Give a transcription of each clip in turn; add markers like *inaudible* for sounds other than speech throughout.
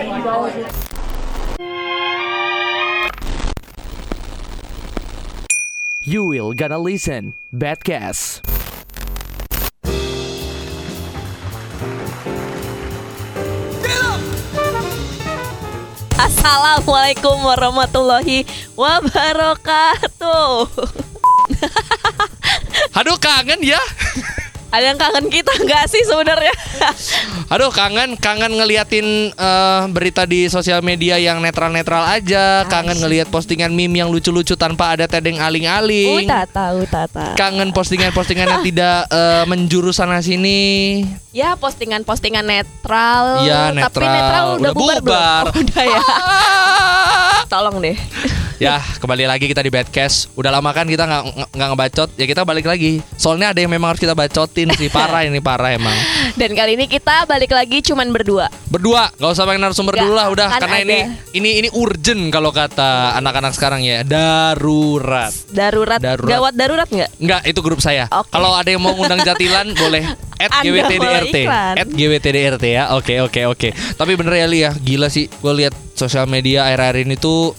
You will gonna listen Badcast. Assalamualaikum warahmatullahi wabarakatuh. Aduh kangen ya. Ada yang kangen kita nggak sih sebenarnya? *laughs* Aduh kangen kangen ngeliatin eh, berita di sosial media yang netral-netral aja, kangen ngeliat postingan meme yang lucu-lucu tanpa ada tedeng aling-aling. Utata, utata. Kangen postingan-postingan yang *laughs* tidak eh, menjurus sana sini. Ya postingan-postingan netral. Iya, Tapi netral. netral udah, Udah bubar, bubar. belum? Udah ya. *laughs* Tolong deh. Ya kembali lagi kita di Badcast. Udah lama kan kita nggak nggak- nggak ngebacot, ya kita balik lagi. Soalnya ada yang memang harus kita bacotin sih parah ini parah emang. *laughs* Dan kali ini kita balik lagi cuman berdua. Berdua, nggak usah pakai narasumber Nggak, dulu lah udah kan karena ini ada. ini ini urgent kalau kata anak-anak sekarang ya, darurat. Darurat. Darurat. Gawat darurat nggak? Enggak, itu grup saya. Oke. Kalau ada yang mau ngundang Jatilan *laughs* boleh at GWTDRT. At GWTDRT ya. Oke, oke, oke. Tapi bener ya Li ya, gila sih. Gue lihat sosial media akhir-akhir ini tuh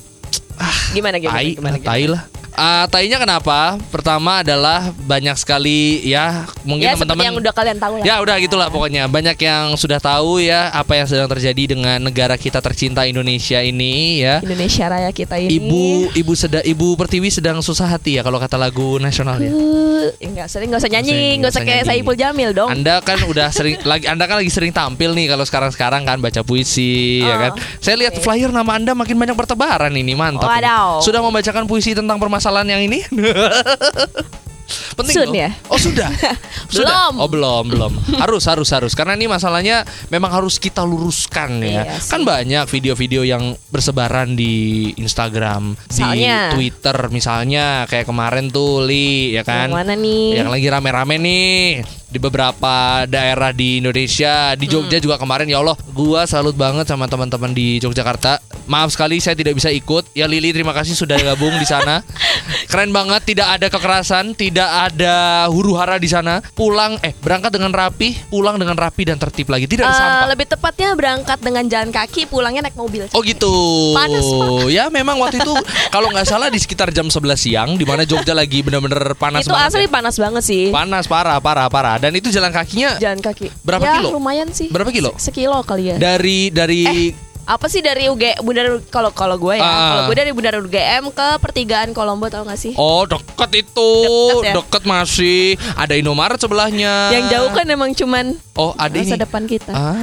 Gimana gimana? tai, gimana, gimana? tai lah. Ah, tainya kenapa? Pertama adalah banyak sekali ya mungkin Ya teman-teman yang udah kalian tahu lah. Ya udah gitulah pokoknya banyak yang sudah tahu ya apa yang sedang terjadi dengan negara kita tercinta Indonesia ini ya. Indonesia Raya kita ini. Ibu ibu seda ibu pertiwi sedang susah hati ya kalau kata lagu nasional ya. Uh, enggak sering enggak usah nyanyi, Nggak enggak usah kayak. Saipul Jamil dong. Anda kan udah sering *laughs* lagi Anda kan lagi sering tampil nih kalau sekarang-sekarang kan baca puisi ya Oh, kan. Saya lihat flyer nama Anda makin banyak bertebaran ini mantap. ini. Wadaw. Sudah membacakan puisi tentang permasalahan yang ini? *laughs* Penting Soon loh. ya? Oh sudah. *laughs* Sudah? Belum. Oh belum belum. *laughs* Harus harus harus karena ini masalahnya memang harus kita luruskan ya. Iya kan banyak video-video yang bersebaran di Instagram, Misalnya? di Twitter misalnya kayak kemarin tuh Li ya kan. Yang mana nih? Yang lagi rame-rame nih di beberapa daerah di Indonesia, di Jogja Hmm. juga kemarin ya Allah, gua salut banget sama teman-teman di Yogyakarta. Maaf sekali saya tidak bisa ikut. Ya Lili terima kasih sudah gabung di sana. *laughs* Keren banget, tidak ada kekerasan, tidak ada huru-hara di sana. Pulang eh berangkat dengan rapi, pulang dengan rapi dan tertib lagi. Tidak ada Eh, sampah. lebih tepatnya berangkat dengan jalan kaki, pulangnya naik mobil. Oh gitu. Panas, Pak. Ya memang waktu itu kalau nggak salah di sekitar jam 11 siang di mana Jogja lagi bener-bener panas itu banget. asli ya. panas banget sih. Panas parah parah parah. Dan itu jalan kakinya jalan kaki. Berapa ya, kilo? lumayan sih. Berapa kilo? Se- Sekilo kali ya. dari dari Apa sih dari UG Bundar kalau kalau gue ya, Ah. kalau gue dari Bundar UGM ke pertigaan Kolombo tau gak sih? Oh deket itu Deket ya? Deket masih Ada Indomaret sebelahnya Yang jauh kan emang cuman Oh ada masa ini depan kita. Ah.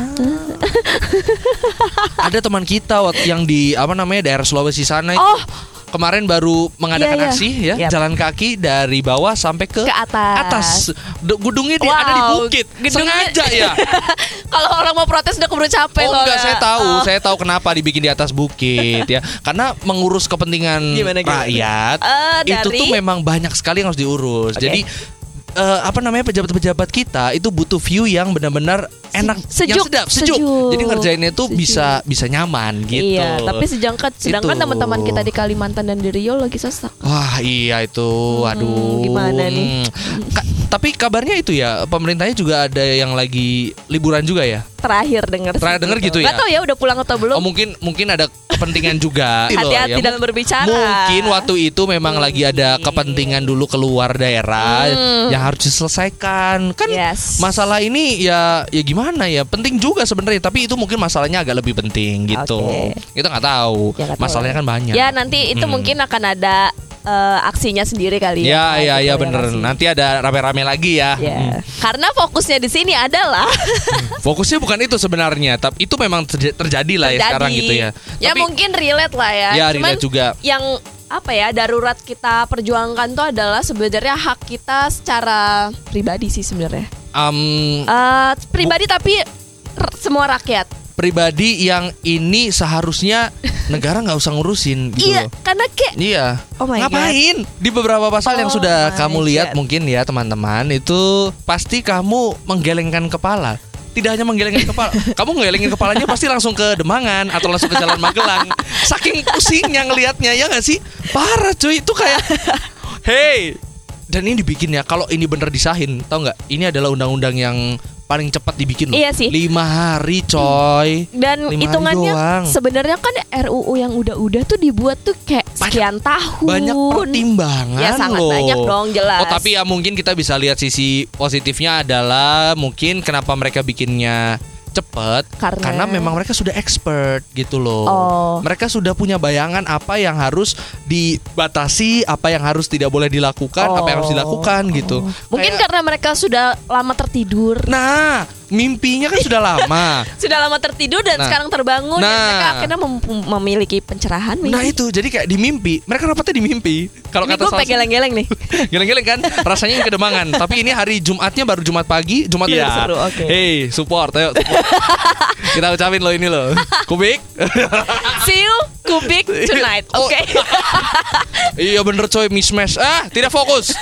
ada teman kita waktu yang di apa namanya daerah Sulawesi sana itu Oh. Kemarin baru mengadakan Iya, iya. aksi ya Yap. jalan kaki dari bawah sampai ke Ke atas. atas gedungnya di, Wow, ada di bukit gedungnya- sengaja ya *laughs* kalau orang mau protes udah keburu capek Oh soalnya. enggak saya tahu, Oh. saya tahu kenapa dibikin di atas bukit ya. Karena mengurus kepentingan Gimana, gimana? rakyat Eh, itu dari- tuh memang banyak sekali yang harus diurus. Oke. Jadi eh, apa namanya pejabat-pejabat kita itu butuh view yang benar-benar enak, yang sejuk, sedap, sejuk. sejuk. Jadi ngerjainnya tuh Sejuk. bisa bisa nyaman gitu. Iya, tapi sedangkan sedangkan Itu. teman-teman kita di Kalimantan dan di Rio lagi sesak. Wah iya itu, aduh. gimana nih? Hmm. *laughs* Ka- tapi kabarnya itu ya pemerintahnya juga ada yang lagi liburan juga ya. Terakhir denger sih Terakhir denger gitu ya? Gak tau ya udah pulang atau belum. Oh mungkin mungkin ada kepentingan *laughs* juga. Gitu loh, Hati-hati ya. dalam berbicara. Mungkin waktu itu memang lagi ada kepentingan dulu keluar daerah Hmm. yang harus diselesaikan. Kan Yes. masalah ini ya ya gimana ya? Penting juga sebenarnya, tapi itu mungkin masalahnya agak lebih penting gitu. Oke. Kita nggak tahu. Ya, tahu masalahnya lah. kan banyak. Ya nanti itu Hmm. mungkin akan ada eh, aksinya sendiri kali Ya, ya. ya, gitu ya bener. Nanti ada rame-rame lagi ya. Ya. Hmm. Karena fokusnya di sini adalah Fokusnya bukan itu sebenarnya, tapi itu memang terja- terjadi lah ya terjadi. sekarang gitu ya. Ya Tapi- mungkin relate lah ya. Ya, Cuman relate juga. Yang apa ya darurat kita perjuangkan tuh adalah sebenarnya hak kita secara pribadi sih sebenarnya. Em, Eh pribadi tapi semua rakyat. pribadi yang ini seharusnya negara nggak usah ngurusin gitu Iya, loh. karena kayak Iya. Oh my Ngapain? Di beberapa pasal yang Oh sudah my kamu lihat God. mungkin ya teman-teman itu pasti kamu menggelengkan kepala. Tidak hanya menggelengkan kepala, kamu menggelengkan kepalanya pasti langsung ke Demangan atau langsung ke Jalan Magelang. Saking pusingnya ngelihatnya ya nggak sih? Parah cuy, itu kayak Hey, dan ini dibikin ya kalau ini bener disahin, tau nggak? Ini adalah undang-undang yang paling cepat dibikin loh. Iya sih. Lima hari coy. Dan Lima hitungannya sebenarnya kan RUU yang udah-udah tuh dibuat tuh kayak sekian tahun. Banyak pertimbangan Ya sangat loh. banyak dong jelas. Oh tapi ya mungkin kita bisa lihat sisi positifnya adalah mungkin kenapa mereka bikinnya cepet Karena- memang mereka sudah expert gitu loh. Oh. Mereka sudah punya bayangan apa yang harus dibatasi, apa yang harus tidak boleh dilakukan, apa yang harus Oh. dilakukan gitu. Mungkin Kayak- karena mereka sudah lama tertidur. Nah, mimpinya kan sudah lama. *laughs* Sudah lama tertidur dan Nah. sekarang terbangun dan Nah. mereka akhirnya mem- memiliki pencerahan maybe. Nah itu jadi kayak di mimpi mereka rapatnya di mimpi. Kalau kata gue pengen geleng-geleng nih. *laughs* Geleng-geleng kan rasanya kedemangan. Tapi ini hari Jumatnya baru Jumat pagi, Jumat Iya, ya. seru, oke. Hey, support ayo. support. *laughs* Kita ucapin lo ini lo. Kubik. See you Kubik *laughs* tonight. Oh. Oke. *laughs* iya bener coy mismatch. Ah, tidak fokus.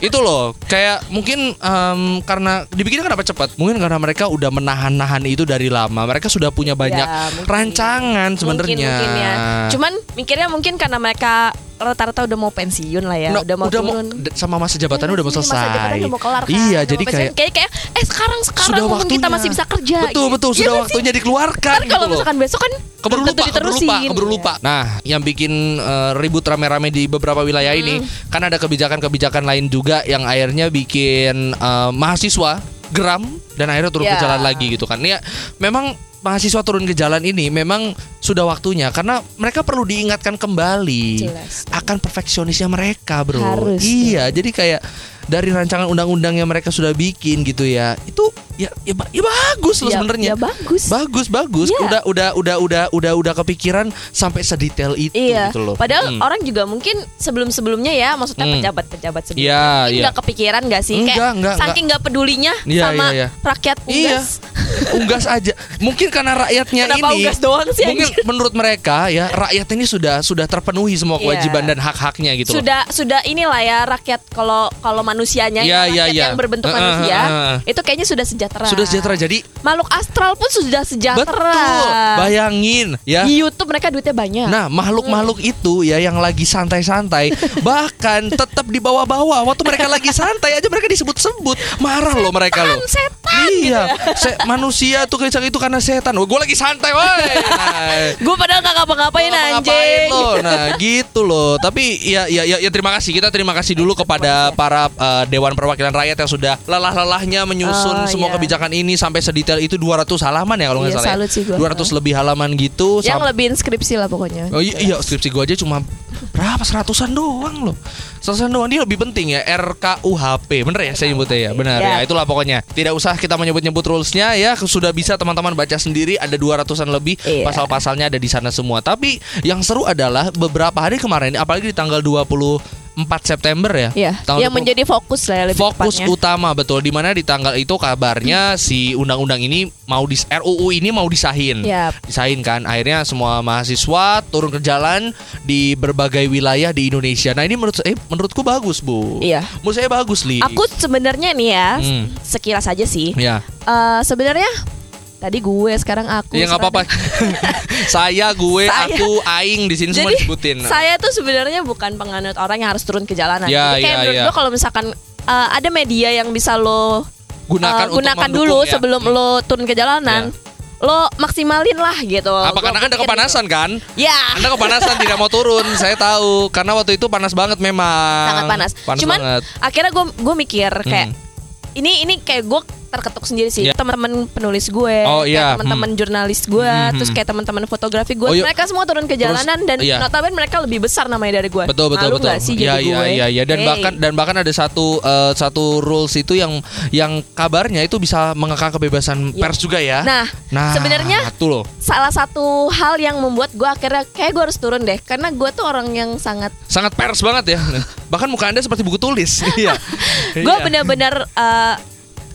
Itu loh, kayak mungkin em, karena dibikinnya kenapa cepat? Mungkin karena mereka udah menahan-nahan itu dari lama. Mereka sudah punya banyak Ya, mungkin. rancangan sebenarnya. Mungkin, mungkin ya. Cuman mikirnya mungkin karena mereka rata-rata udah mau pensiun lah ya, Nah, udah mau turun. d- sama masa jabatannya udah mau Iya, selesai. Masa jabatannya udah mau kelar kan. Iya, Udah jadi mau kayak kayak kayak eh sekarang sekarang sudah waktunya kita masih bisa kerja. Betul gitu. betul Iya sudah nggak sih? waktunya dikeluarkan Ntar gitu kalau misalkan besok kan Keburu lupa, keburu lupa, keburu lupa. Nah, yang bikin eh, ribut rame-rame di beberapa wilayah ini kan ada kebijakan-kebijakan lain juga yang akhirnya bikin eh, mahasiswa geram dan akhirnya turun ke Ya. jalan lagi gitu kan. Ya, memang mahasiswa turun ke jalan ini memang sudah waktunya karena mereka perlu diingatkan kembali Jelas. akan perfeksionisnya mereka, Bro. Harus, iya, jadi kayak dari rancangan undang-undang yang mereka sudah bikin gitu ya. Itu ya ya, ya bagus loh Ya- sebenarnya. ya bagus. Bagus, bagus. Iya. Udah udah udah udah udah udah kepikiran sampai sedetail itu Iya. gitu loh. Padahal Hmm. orang juga mungkin sebelum-sebelumnya ya, maksudnya Hmm. pejabat-pejabat sebelumnya Iya, mungkin iya. nggak kepikiran nggak sih? Enggak, Kayak enggak, saking nggak pedulinya Iya, sama iya, iya. rakyat Iya. Unggas. Aja. Mungkin karena rakyatnya Kenapa ini unggas doang sih, Mungkin anjir? menurut mereka ya rakyat ini sudah sudah terpenuhi semua Iya. kewajiban dan hak-haknya gitu loh. Sudah sudah inilah ya rakyat kalau kalau manusianya Iya, ya, iya, rakyat iya. yang berbentuk Heeh, manusia heeh. itu kayaknya sudah sejahtera. Sudah sejahtera jadi Makhluk astral pun sudah sejahtera. betul. Bayangin ya. Di YouTube mereka duitnya banyak. Nah, makhluk-makhluk itu ya yang lagi santai-santai, *laughs* bahkan tetap di bawah-bawah. Waktu mereka lagi santai aja mereka disebut-sebut. Marah loh mereka loh. setan Iya, se- manusia tuh kencang itu karena setan. Gue lagi santai, woi. Nah, *laughs* Gue padahal gak ngapa-ngapain anjing. lo? Nah gitu loh Tapi ya, ya ya ya terima kasih Kita terima kasih dulu kepada para uh, Dewan Perwakilan Rakyat Yang sudah lelah-lelahnya menyusun Oh, semua iya. kebijakan ini Sampai sedetail itu 200 halaman ya kalau nggak Iya, salah ya. gua. 200 lebih halaman gitu Yang lebih skripsi lah pokoknya. Oh iya, iya skripsi gue aja cuma berapa seratusan doang loh. Seratusan doang dia lebih penting ya RKUHP. Bener ya saya nyebutnya ya. Benar Ya. ya. Itulah pokoknya. Tidak usah kita menyebut-nyebut rulesnya ya. Sudah bisa teman-teman baca sendiri ada 200-an lebih Iya. pasal-pasalnya ada di sana semua. Tapi yang seru adalah beberapa hari kemarin apalagi di tanggal 24 September ya. Iya, Tanggal yang 20 menjadi fokus lah ya lebih fokus tepatnya. utama betul di mana di tanggal itu kabarnya si undang-undang ini mau dis RUU ini mau disahin. Yap. Disahin kan akhirnya semua mahasiswa turun ke jalan di berbagai wilayah di Indonesia. Nah, ini menurut eh menurutku bagus, Bu. Iya. Menurut saya bagus, Li. Aku sebenarnya nih ya, Hmm. sekilas aja sih. ya. Eh, sebenarnya tadi gue sekarang aku. Ya nggak apa-apa. *laughs* saya, gue, Saya. aku, aing di sini semua disebutin. saya tuh sebenarnya bukan penganut orang yang harus turun ke jalanan. Ya, Jadi kayak ya, menurut ya. gue kalau misalkan eh, ada media yang bisa lo gunakan eh, untuk gunakan mendukung dulu ya. sebelum lo turun ke jalanan. Lo maksimalin lah gitu. Apa Gua karena Anda kepanasan gitu. kan? Ya. Anda kepanasan tidak mau turun, saya tahu. Karena waktu itu panas banget memang. sangat panas. Panas Cuman banget. akhirnya gue gue mikir kayak Hmm. ini ini kayak gue terketuk sendiri sih. Iya. Teman-teman penulis gue, Oh, kayak iya. teman-teman jurnalis gue, Hmm, terus hmm. kayak teman-teman fotografi gue, Oh, iya. mereka semua turun ke Terus, jalanan dan iya. notabene mereka lebih besar namanya dari gue. Betul betul Malu betul. nggak sih Iya jadi iya gue? iya iya dan Hey. bahkan dan bahkan ada satu eh, satu rules itu yang yang kabarnya itu bisa mengekang kebebasan Iya. pers juga ya. Nah, Nah, sebenarnya loh. salah satu hal yang membuat gue akhirnya kayak gue harus turun deh karena gue tuh orang yang sangat Sangat pers banget ya. *laughs* Bahkan muka Anda seperti buku tulis. *laughs* Iya. gue benar-benar eh,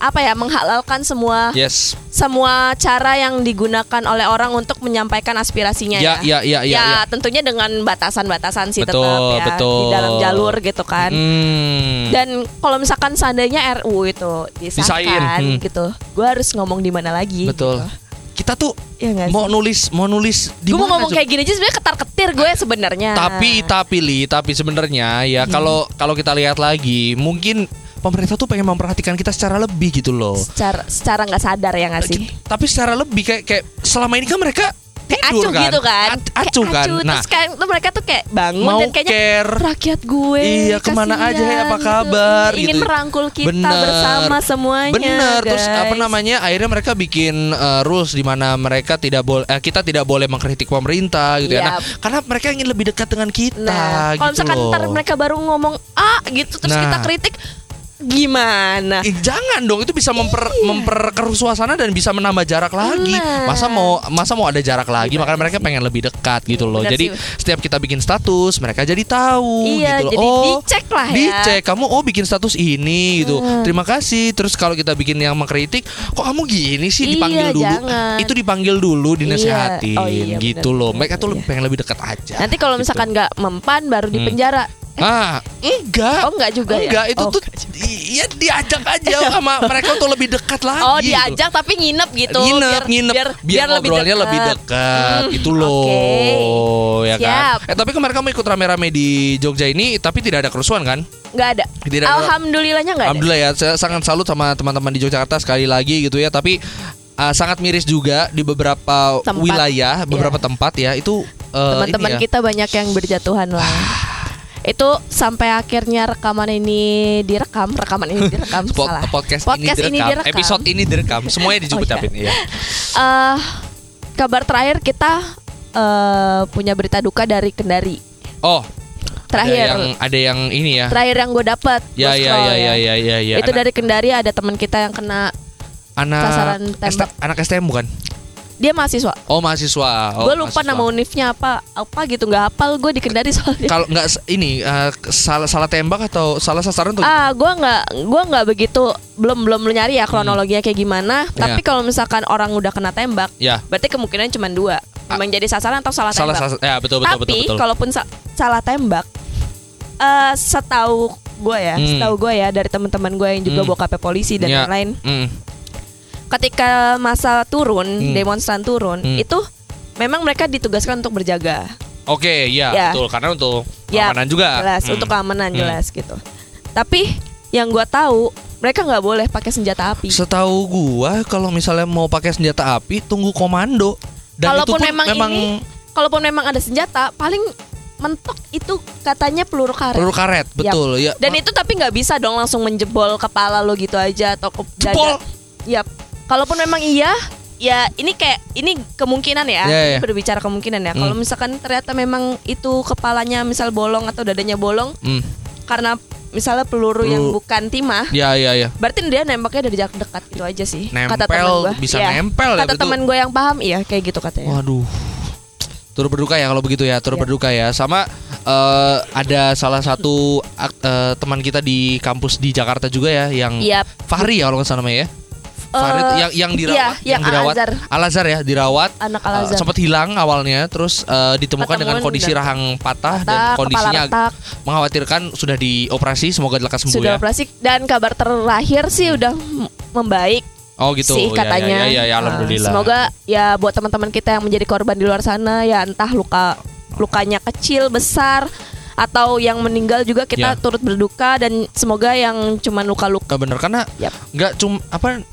apa ya menghalalkan semua Yes. semua cara yang digunakan oleh orang untuk menyampaikan aspirasinya Ya, ya. ya, ya, ya, ya. tentunya dengan batasan-batasan sih Betul, tetap ya betul. di dalam jalur gitu kan. Hmm. Dan kalau misalkan seandainya RU itu disahkan hmm. gitu, gue harus ngomong di mana lagi? Betul. Gitu. Kita tuh Ya mau nulis mau nulis di Gue mau ngomong kayak gini aja sebenarnya ketar ketir gue sebenarnya. Tapi tapi li tapi sebenarnya ya Hmm. kalau kalau kita lihat lagi mungkin pemerintah tuh pengen memperhatikan kita secara lebih gitu loh. secara secara nggak sadar ya nggak sih Tapi secara lebih kayak kayak selama ini kan mereka kayak tidur acuh gitu kan A- Kayak acuh kan. Nah, terus kan tuh mereka tuh kayak bangun mau dan kayaknya care rakyat gue Iya, ke mana aja, hey, apa gitu. kabar, ingin gitu. merangkul kita Bener. bersama semuanya Bener, terus apa guys. namanya? Akhirnya mereka bikin uh, rules di mana mereka tidak boleh eh, kita tidak boleh mengkritik pemerintah gitu ya. Nah, karena mereka ingin lebih dekat dengan kita nah kalau gitu misalkan loh. ntar mereka baru ngomong A gitu terus Nah. kita kritik gimana Eh, jangan dong itu bisa memper memperkeruh suasana dan bisa menambah jarak lagi. Nah. Masa mau masa mau ada jarak lagi? Gimana Makanya mereka sih? pengen lebih dekat gitu loh. Bener jadi sih. setiap kita bikin status, mereka jadi tahu Iya, gitu loh. jadi oh, dicek lah ya. Dicek kamu oh bikin status ini gitu. Hmm. Terima kasih. Terus kalau kita bikin yang mengkritik, kok kamu gini sih Iya, dipanggil dulu. jangan. Itu dipanggil dulu dinasehatin Iya. Oh, iya, gitu bener, loh. bener, Mereka tuh iya. pengen lebih dekat aja. nanti kalau gitu. misalkan nggak mempan baru di Hmm. penjara Ah, enggak. oh nggak juga Enggak, ya itu Oh, tuh iya diajak aja sama mereka untuk lebih dekat lagi. Oh gitu. diajak tapi nginep gitu nginep, nginep, biar, ngobrolnya lebih dekat. Hmm, itu loh, oke. ya kan. Siap. Eh tapi kemarin kamu ikut rame-rame di Jogja ini, tapi tidak ada kerusuhan kan? Nggak ada Tidak. Alhamdulillahnya nggak ada Alhamdulillah ya, saya sangat salut sama teman-teman di Yogyakarta sekali lagi gitu ya. Tapi uh, sangat miris juga di beberapa Tempat. wilayah, beberapa tempat ya itu uh, Teman-teman ya. kita banyak yang berjatuhan lah itu sampai akhirnya rekaman ini direkam rekaman ini direkam Pod- salah podcast, Podcast ini, ini direkam. direkam. episode ini direkam, semuanya *laughs* dicukup-capin ya. Eh, kabar terakhir kita eh, punya berita duka dari Kendari Oh, terakhir ada yang ada yang ini ya. terakhir yang gue dapat Ya ya ya ya ya ya ya. itu dari Kendari ada teman kita yang kena anak sasaran tembak. Anak STM bukan? Dia mahasiswa Oh mahasiswa. Oh, gue lupa mahasiswa. nama univnya apa apa gitu nggak hafal gue di Kendari soalnya Kalau nggak ini eh, salah salah tembak atau salah sasaran tuh? Ah, gue nggak, gue nggak begitu, belum belum nyari ya kronologinya kayak gimana. Ya. Tapi kalau misalkan orang udah kena tembak, Ya. berarti kemungkinan cuma dua, memang jadi sasaran atau salah, Salah tembak. sasaran. Ya betul betul Tapi betul betul. kalaupun sa- salah tembak, eh setahu gue ya, Hmm. setahu gue ya dari teman-teman gue yang juga Hmm. bokapnya polisi dan Ya. lain-lain, Mm. Ketika masa turun, Hmm. demonstran turun, Hmm. itu memang mereka ditugaskan untuk berjaga. Oke, ya, Ya. betul karena untuk Ya, keamanan juga. Jelas Hmm. untuk keamanan Hmm. jelas gitu. Tapi yang gue tahu mereka nggak boleh pakai senjata api. Setahu gua kalau misalnya mau pakai senjata api tunggu komando. Dan Kalaupun itu pun memang ini- Kalaupun memang ada senjata, paling mentok itu katanya peluru karet. peluru karet, betul ya. Dan itu tapi nggak bisa dong langsung menjebol kepala lo gitu aja atau ke Jebol. Yap. Kalaupun memang iya, ya ini kayak ini kemungkinan ya. Ya, Ini ya. berbicara kemungkinan ya. Kalau Hmm. misalkan ternyata memang itu kepalanya misal bolong atau dadanya bolong Hmm. karena misalnya peluru yang Peluru- bukan timah, Ya ya ya. berarti dia nembaknya dari jarak dekat itu aja sih. kata Nempel, teman gua. bisa Iya. nempel ya Kata betul. teman gue yang paham, iya kayak gitu katanya. Waduh. Turut berduka ya kalau begitu ya, turut Iya. berduka ya. Sama eh, ada salah satu eh, teman kita di kampus di Jakarta juga ya yang Iya. Fahri ya kalau nggak salah namanya ya. Fahri Eh, tuh yang yang dirawat, iya, yang dirawat. Al-Azhar. Al-Azhar ya, dirawat. Anak Eh, Al-Azhar. sempat hilang awalnya, terus eh, ditemukan dengan Ketemuan kondisi dan- rahang patah, dan kondisinya mengkhawatirkan sudah dioperasi, semoga lekas sembuh sudah ya. operasi dan kabar terakhir sih udah m- membaik Oh gitu. sih Ya, katanya. Ya, ya, ya, ya, Nah, alhamdulillah. semoga ya buat teman-teman kita yang menjadi korban di luar sana ya entah luka lukanya kecil besar atau yang meninggal juga kita Ya. turut berduka dan semoga yang cuman luka-luka bener karena Yap. nggak cum apa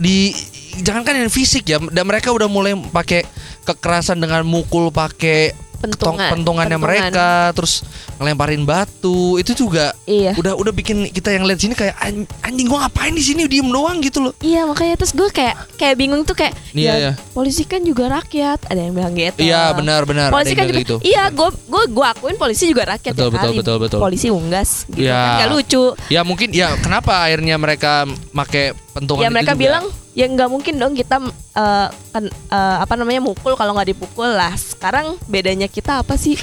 di jangankan yang fisik ya dan mereka udah mulai pakai kekerasan dengan mukul pakai pentungan pentungannya pentungan. mereka terus ngelemparin batu itu juga Iya. udah udah bikin kita yang lihat sini kayak "An- anjing gua ngapain di sini diem doang gitu loh Iya makanya terus gue kayak kayak bingung tuh kayak Iya, ya, iya. polisi kan juga rakyat ada yang bilang gitu. iya benar benar Polisi kan bilang juga gitu iya gue gue gue akuin polisi juga rakyat Betul, ya betul, betul, betul. Polisi unggas gitu Iya. kan gak lucu. ya mungkin ya kenapa akhirnya mereka make pentungan ya itu mereka juga? Ya nggak mungkin dong kita eh, kan eh, apa namanya mukul kalau nggak dipukul lah. Sekarang bedanya kita apa sih?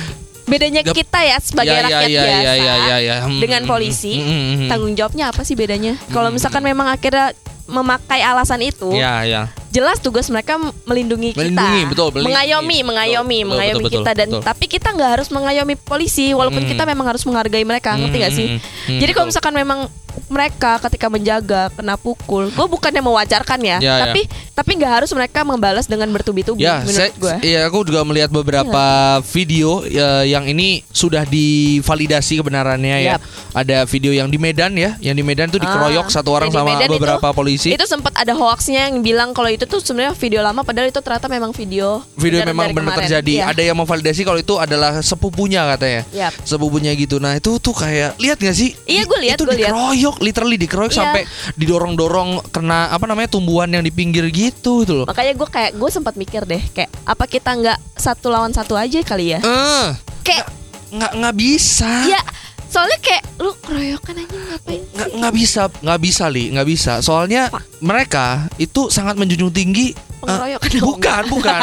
Bedanya Gap- kita ya sebagai Ya, ya, rakyat ya, biasa ya, ya, ya, ya. Hmm, dengan hmm, polisi hmm, hmm, hmm. tanggung jawabnya apa sih bedanya? Kalau misalkan memang akhirnya memakai alasan itu, ya ya jelas tugas mereka melindungi kita, Melindungi, betul, melindungi. mengayomi, mengayomi, Betul, mengayomi betul, kita dan betul. tapi kita nggak harus mengayomi polisi walaupun Hmm. kita memang harus menghargai mereka, ngerti gak sih? Hmm, hmm, Jadi kalau betul. misalkan memang mereka ketika menjaga kena pukul, gue bukannya mewajarkan ya, Ya, ya. Tapi nggak harus mereka membalas dengan bertubi-tubi Ya, menurut saya, gue. iya aku juga melihat beberapa video ya, yang ini sudah divalidasi kebenarannya ya. Yap. Ada video yang di Medan ya, yang di Medan tuh dikeroyok Ah, satu orang sama Medan beberapa polisi. Itu sempat ada hoaxnya yang bilang kalau itu tuh sebenarnya video lama padahal itu ternyata memang video video memang benar terjadi. Iya. Ada yang memvalidasi kalau itu adalah sepupunya katanya. Yap. Sepupunya gitu. Nah, itu tuh kayak lihat gak sih? Iya, gue lihat, Itu gue lihat. dikeroyok, literally dikeroyok Iya. sampai didorong-dorong kena apa namanya tumbuhan yang di pinggir gitu itu loh. Makanya gue kayak gue sempat mikir deh kayak apa kita nggak satu lawan satu aja kali ya? Eh, Kayak nggak nggak bisa. ya soalnya kayak lu keroyokan aja ngapain nggak sih? nggak bisa nggak bisa li nggak bisa soalnya mereka itu sangat menjunjung tinggi Pengeroyokan dong. bukan bukan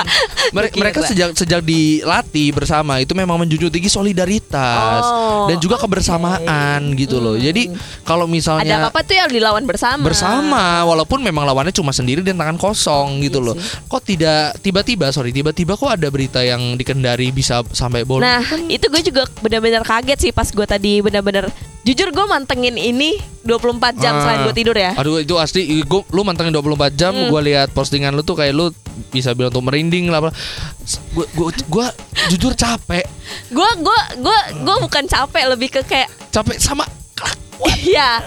Mere- Gua kira. mereka sejak sejak dilatih bersama itu memang menjunjung tinggi solidaritas Oh, dan juga oke. kebersamaan gitu loh Hmm. jadi kalau Ada misalnya apa-apa tuh ya dilawan bersama. bersama walaupun memang lawannya cuma sendiri dan tangan kosong gitu Iya loh sih. kok tidak tiba-tiba sorry tiba-tiba kok ada berita yang dikendari bisa sampai bol Nah, itu gue juga benar-benar kaget sih pas gue tadi benar-benar jujur gue mantengin ini 24 jam Ah. selain gue tidur ya. Aduh itu asli gua, lu mantengin 24 jam Hmm. gua lihat postingan lu tuh kayak lu bisa bilang tuh merinding lah apa. Gua, gua, gua jujur capek Gue gue gue gue bukan capek lebih ke kayak Capek sama *laughs* Iya.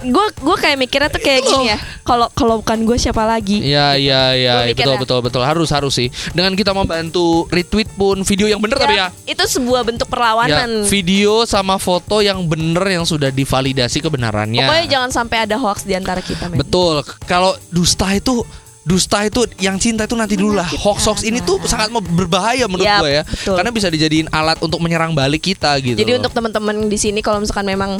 Gue gue kayak mikirnya tuh kayak gini ya. Kalau kalau bukan gue siapa lagi? Iya iya iya Gua mikirnya. betul betul betul harus harus sih. Dengan kita membantu retweet pun video yang bener tapi ya. Itu sebuah bentuk Ya, perlawanan. video sama foto yang bener yang sudah divalidasi kebenarannya. Pokoknya jangan sampai ada hoax di antara kita. men. Betul. Kalau dusta itu dusta itu yang cinta itu nanti dulu lah. Menyakitkan. Hoax hoax ini tuh sangat mau berbahaya menurut Yap, gue ya. betul. Karena bisa dijadiin alat untuk menyerang balik kita gitu. Jadi loh. untuk teman-teman di sini kalau misalkan memang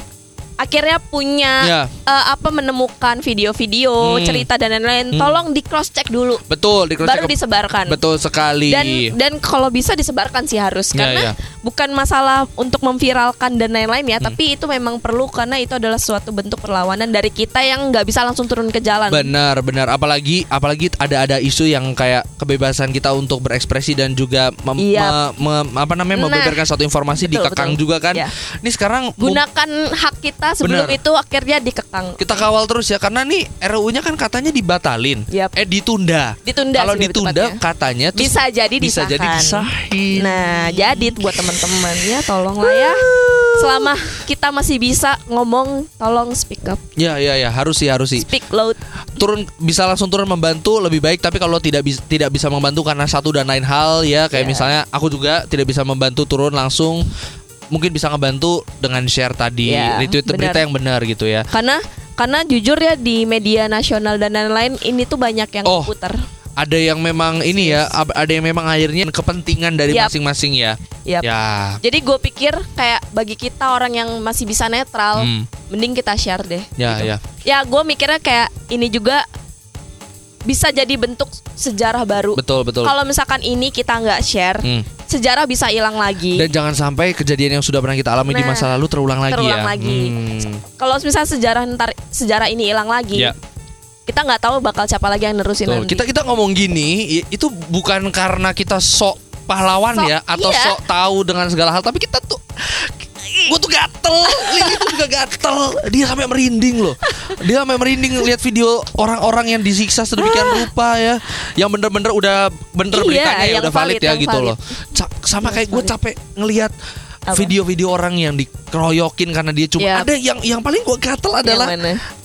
akhirnya punya Ya. eh, apa menemukan video-video, Hmm. cerita dan lain-lain, Hmm. tolong di cross check dulu. betul di baru disebarkan. Betul sekali. Dan dan kalau bisa disebarkan sih harus Ya, karena ya. bukan masalah untuk memviralkan dan lain-lain ya, Hmm. tapi itu memang perlu karena itu adalah suatu bentuk perlawanan dari kita yang nggak bisa langsung turun ke jalan. Benar, benar. Apalagi apalagi ada ada isu yang kayak kebebasan kita untuk berekspresi dan juga mem- Iya. me- me- apa namanya Nah, membeberkan suatu informasi betul, dikekang betul. juga kan. Ya. Ini sekarang Gunakan hak kita sebelum Benar. itu akhirnya dikekang. kita kawal terus ya karena nih RUU-nya kan katanya dibatalin. Yap. Eh ditunda. Ditunda Kalau ditunda tepatnya. katanya terus bisa jadi bisa disahkan. jadi disahin. Nah, jadi buat teman-teman ya tolonglah ya. Selama kita masih bisa ngomong, tolong speak up, Ya ya ya harus sih harus sih. speak loud. turun bisa langsung turun membantu lebih baik tapi kalau tidak bisa tidak bisa membantu karena satu dan lain hal ya kayak Ya. misalnya aku juga tidak bisa membantu turun langsung mungkin bisa ngebantu dengan share tadi Ya, retweet benar. berita yang benar gitu ya Karena karena jujur ya di media nasional dan lain-lain ini tuh banyak yang Oh. putar. ada yang memang ini ya ada yang memang akhirnya kepentingan dari masing-masing ya Yap. ya Jadi gue pikir kayak bagi kita orang yang masih bisa netral, Hmm. mending kita share deh. ya gitu. ya Ya gue mikirnya kayak ini juga bisa jadi bentuk sejarah baru. betul betul Kalau misalkan ini kita nggak share, Hmm. sejarah bisa hilang lagi. dan jangan sampai kejadian yang sudah pernah kita alami di Nah, masa lalu terulang lagi terulang ya lagi. Hmm. Kalau misalnya sejarah ntar sejarah ini hilang lagi, Ya. kita nggak tahu bakal siapa lagi yang nerusin Betul. nanti. Kita kita ngomong gini itu bukan karena kita sok pahlawan Sok, ya atau iya. sok tahu dengan segala hal tapi kita tuh gue tuh gatel *laughs* Lili tuh juga gatel dia sampai merinding loh dia sampai merinding lihat video orang-orang yang disiksa sedemikian rupa ya yang bener-bener udah bener Iya, beritanya ya udah valid, valid, ya gitu valid. loh Ca- sama Yang kayak gue capek ngelihat video-video orang yang dikeroyokin karena dia cuma Yap. ada yang yang paling gue gatel adalah?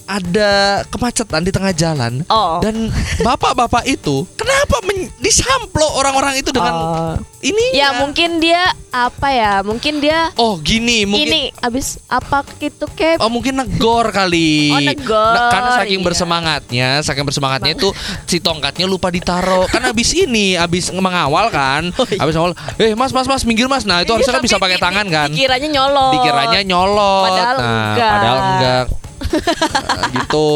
Ada kemacetan di tengah jalan Oh. dan bapak-bapak itu kenapa men- disamplo orang-orang itu dengan Oh. ini Ya mungkin dia apa ya? Mungkin dia oh gini mungkin ini abis apa gitu kayak Oh mungkin negor kali. Oh, negor, Nah, karena saking iya. bersemangatnya, saking bersemangatnya itu si tongkatnya lupa ditaruh. Kan abis ini, abis mengawal kan, abis mengawal. Eh mas mas mas minggir mas. Nah itu Iya, harusnya kan bisa pakai di- tangan kan. Dikiranya nyolot. Dikiranya nyolot. Padahal nah, enggak. Padahal enggak. Nah, gitu.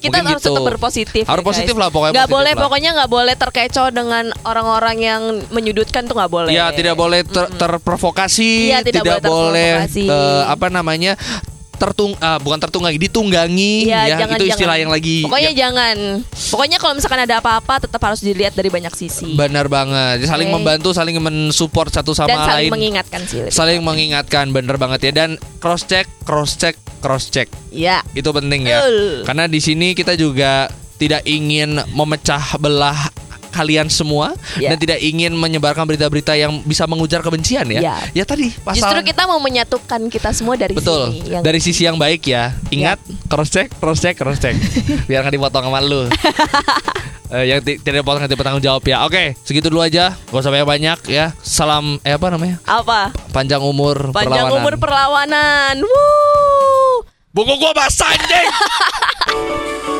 Kita Mungkin harus gitu. tetap berpositif. Harus ya, positif lah pokoknya. Positif boleh lah. pokoknya nggak boleh terkecoh dengan orang-orang yang menyudutkan tuh nggak boleh. Ya tidak boleh ter- terprovokasi, Iya, tidak boleh boleh terprovokasi. eh, apa namanya tertung ah, bukan tertunggangi ditunggangi Iya, ya jangan, itu istilah jangan. yang lagi Pokoknya ya, jangan. Pokoknya kalau misalkan ada apa-apa tetap harus dilihat dari banyak sisi. benar banget saling Oke. membantu saling mensupport satu sama dan saling lain mengingatkan sih. saling tepatnya. mengingatkan bener banget ya dan cross check cross check cross check Ya. itu penting ya Betul. karena di sini kita juga tidak ingin memecah belah kalian semua Ya. dan tidak ingin menyebarkan berita-berita yang bisa mengujar kebencian ya. Ya. Ya tadi pasal Justru kita mau menyatukan kita semua dari Betul. sini. Yang Dari sisi yang baik ya. Ingat cross check, cross check, cross check. *laughs* Biar nggak dipotong sama lu. *laughs* Eh, yang ti- tidak dipotong nanti bertanggung jawab ya. Oke, segitu dulu aja. Gak usah banyak-banyak ya. Salam eh apa namanya? apa? Panjang umur Panjang perlawanan. umur perlawanan. Wuh. Buku gua basah anjing. *laughs*